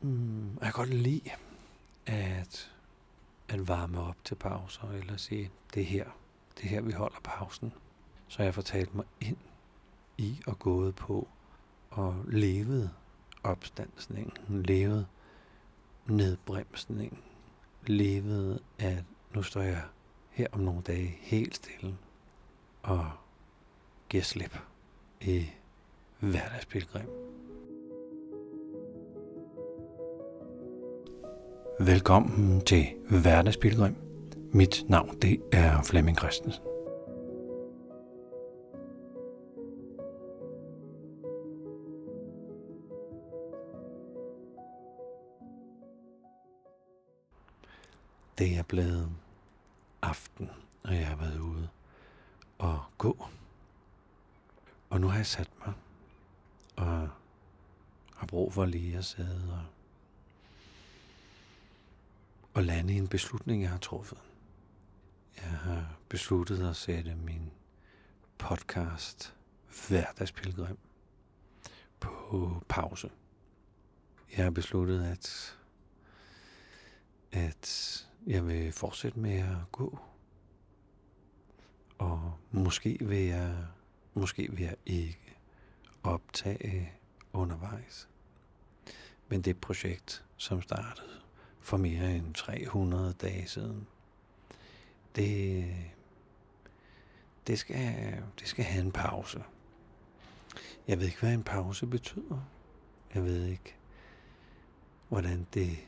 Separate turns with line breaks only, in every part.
Mm, jeg kan godt lide at, at varme op til pauser, eller sige, det er her, det er her, vi holder pausen. Så jeg fortalte mig ind i og gået på og levet opstandsningen, levet nedbremsningen, levet at nu står jeg her om nogle dage helt stille og giver slip i hverdagspilgrim. Velkommen til Hverdagsbilledrøm. Mit navn det er Flemming Christensen. Det er blevet aften, og jeg har været ude og gå. Og nu har jeg sat mig og har brug for lige at sidde og, og lande i en beslutning, jeg har truffet. Jeg har besluttet at sætte min podcast Hverdagspilgrim på pause. Jeg har besluttet, at, at jeg vil fortsætte med at gå. Og måske vil jeg, måske vil jeg ikke optage undervejs. Men det projekt, som startede for mere end 300 dage siden, det, det, skal, det skal have en pause. Jeg ved ikke, hvad en pause betyder. Jeg ved ikke, hvordan det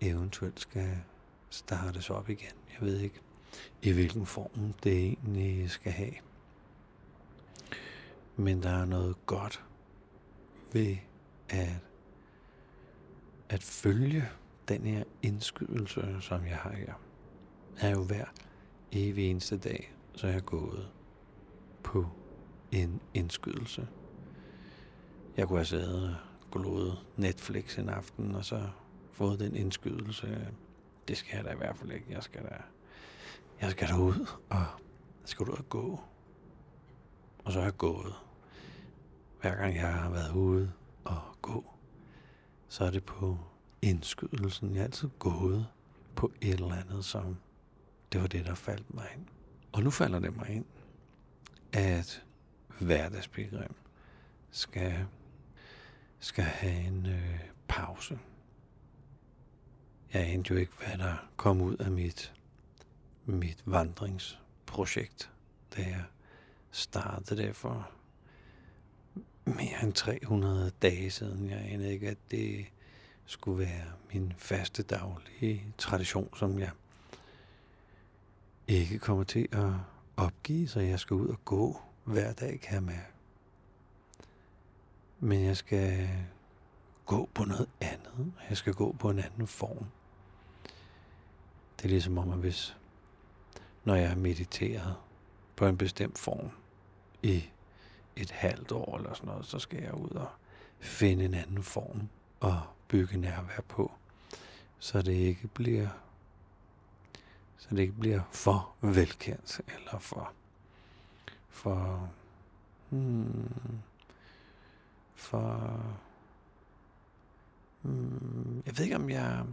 eventuelt skal startes op igen. Jeg ved ikke, i hvilken form det egentlig skal have. Men der er noget godt ved at, at følge den her indskydelse, som jeg har her. Er jo hver evig eneste dag, så er jeg gået på en indskydelse. Jeg kunne have siddet og gloet Netflix en aften, og så fået den indskydelse det skal jeg da i hvert fald ikke. Jeg skal da, jeg skal da ud, og jeg skal ud og gå. Og så har jeg gået. Hver gang jeg har været ude og gå, så er det på indskydelsen. Jeg er altid gået på et eller andet, som det var det, der faldt mig ind. Og nu falder det mig ind, at hverdagsbegrim skal, skal have en øh, pause. Jeg anede jo ikke, hvad der kom ud af mit, mit vandringsprojekt, da jeg startede det for mere end 300 dage siden. Jeg anede ikke, at det skulle være min faste daglige tradition, som jeg ikke kommer til at opgive, så jeg skal ud og gå hver dag, kan jeg mærke. Men jeg skal gå på noget andet. Jeg skal gå på en anden form. Det er ligesom om, at hvis, når jeg har mediteret på en bestemt form i et halvt år eller sådan noget, så skal jeg ud og finde en anden form og bygge nærvær på, så det ikke bliver så det ikke bliver for velkendt eller for for hmm, for hmm, jeg ved ikke om jeg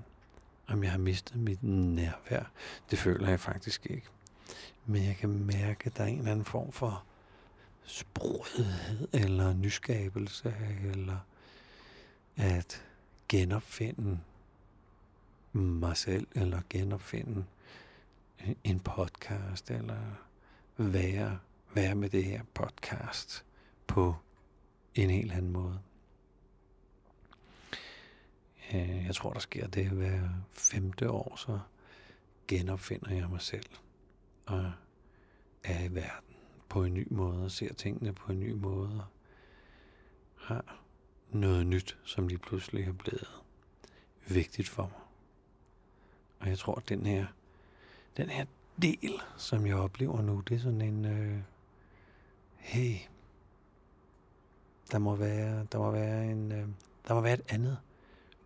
om jeg har mistet mit nærvær. Det føler jeg faktisk ikke. Men jeg kan mærke, at der er en eller anden form for sprødhed, eller nyskabelse, eller at genopfinde mig selv, eller genopfinde en podcast, eller være, være med det her podcast på en helt anden måde. Øh, jeg tror, der sker det hver femte år, så genopfinder jeg mig selv og er i verden på en ny måde ser tingene på en ny måde har noget nyt, som lige pludselig er blevet vigtigt for mig. Og jeg tror, at den her, den her del, som jeg oplever nu, det er sådan en, øh, hey, der må være, der må være en, øh, der må være et andet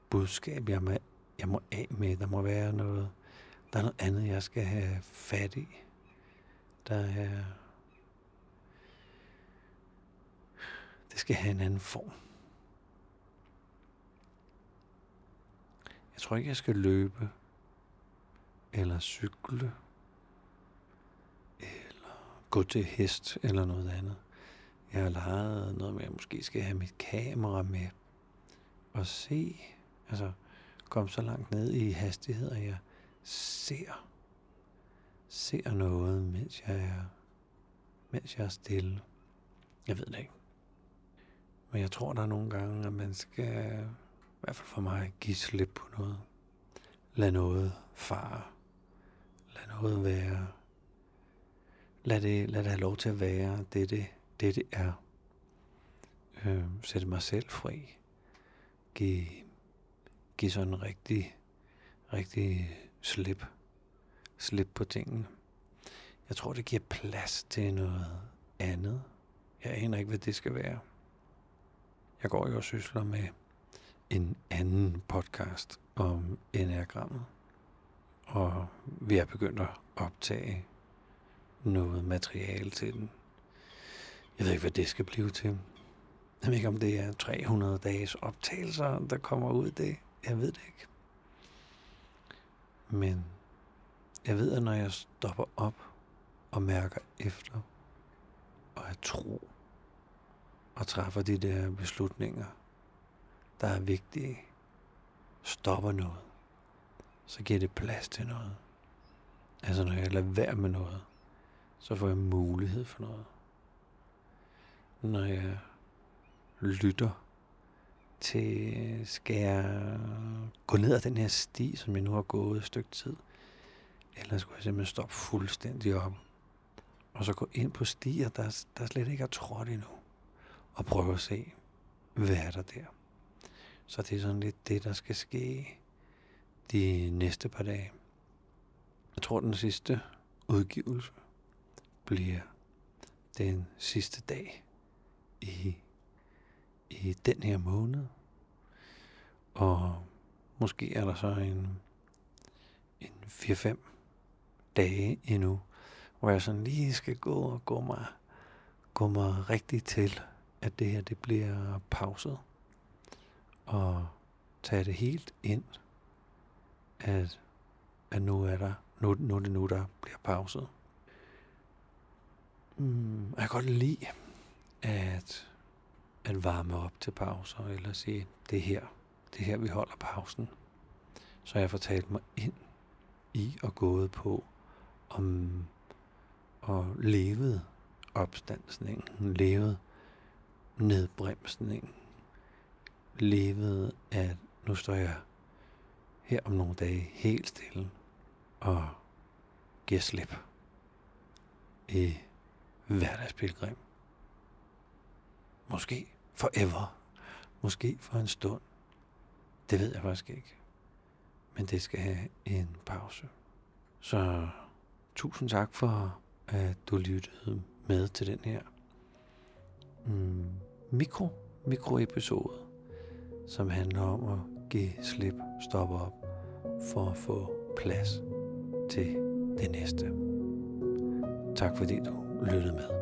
budskab, jeg må, jeg må af med. Der må være noget, der er noget andet, jeg skal have fat i. Der er... Det skal have en anden form. Jeg tror ikke, jeg skal løbe, eller cykle, eller gå til hest, eller noget andet. Jeg har leget noget med, at jeg måske skal have mit kamera med, og se, altså komme så langt ned i hastighed, at jeg ser, ser noget, mens jeg er, mens jeg er stille. Jeg ved det ikke. Men jeg tror, der er nogle gange, at man skal, i hvert fald for mig, give slip på noget. Lad noget fare. Lad noget være. Lad det, lad det have lov til at være det, det, det, det er. Øh, sætte mig selv fri. Giv, giv sådan rigtig, rigtig slip. Slip på tingene. Jeg tror, det giver plads til noget andet. Jeg aner ikke, hvad det skal være. Jeg går jo og sysler med en anden podcast om enagrammet. Og vi er begyndt at optage noget materiale til den. Jeg ved ikke, hvad det skal blive til. Jeg ved ikke, om det er 300 dages optagelser, der kommer ud det. Jeg ved det ikke. Men jeg ved, at når jeg stopper op og mærker efter, og er tro, og træffer de der beslutninger, der er vigtige, stopper noget, så giver det plads til noget. Altså når jeg lader være med noget, så får jeg mulighed for noget. Når jeg lytter til, skal jeg gå ned ad den her sti, som jeg nu har gået et stykke tid, eller skulle jeg simpelthen stoppe fuldstændig op, og så gå ind på stier, der, der slet ikke er trådt endnu og prøve at se, hvad er der der. Så det er sådan lidt det, der skal ske de næste par dage. Jeg tror, den sidste udgivelse bliver den sidste dag i, i den her måned. Og måske er der så en, en 4-5 dage endnu, hvor jeg sådan lige skal gå og gå mig, gå mig rigtig til at det her det bliver pauset at tage det helt ind, at, at nu er der, nu, nu er det nu, der bliver pauset. Mm, jeg kan godt lide at, at varme op til pauser, eller sige, det er her, det er her, vi holder pausen. Så jeg får talt mig ind i og gået på om og levet opstandsningen, levet nedbremsningen, levede, at nu står jeg her om nogle dage helt stille og giver slip i hverdagspilgrim. Måske forever. Måske for en stund. Det ved jeg faktisk ikke. Men det skal have en pause. Så tusind tak for, at du lyttede med til den her mm, mikro, mikroepisode, som handler om at give slip, stoppe op, for at få plads til det næste. Tak fordi du lyttede med.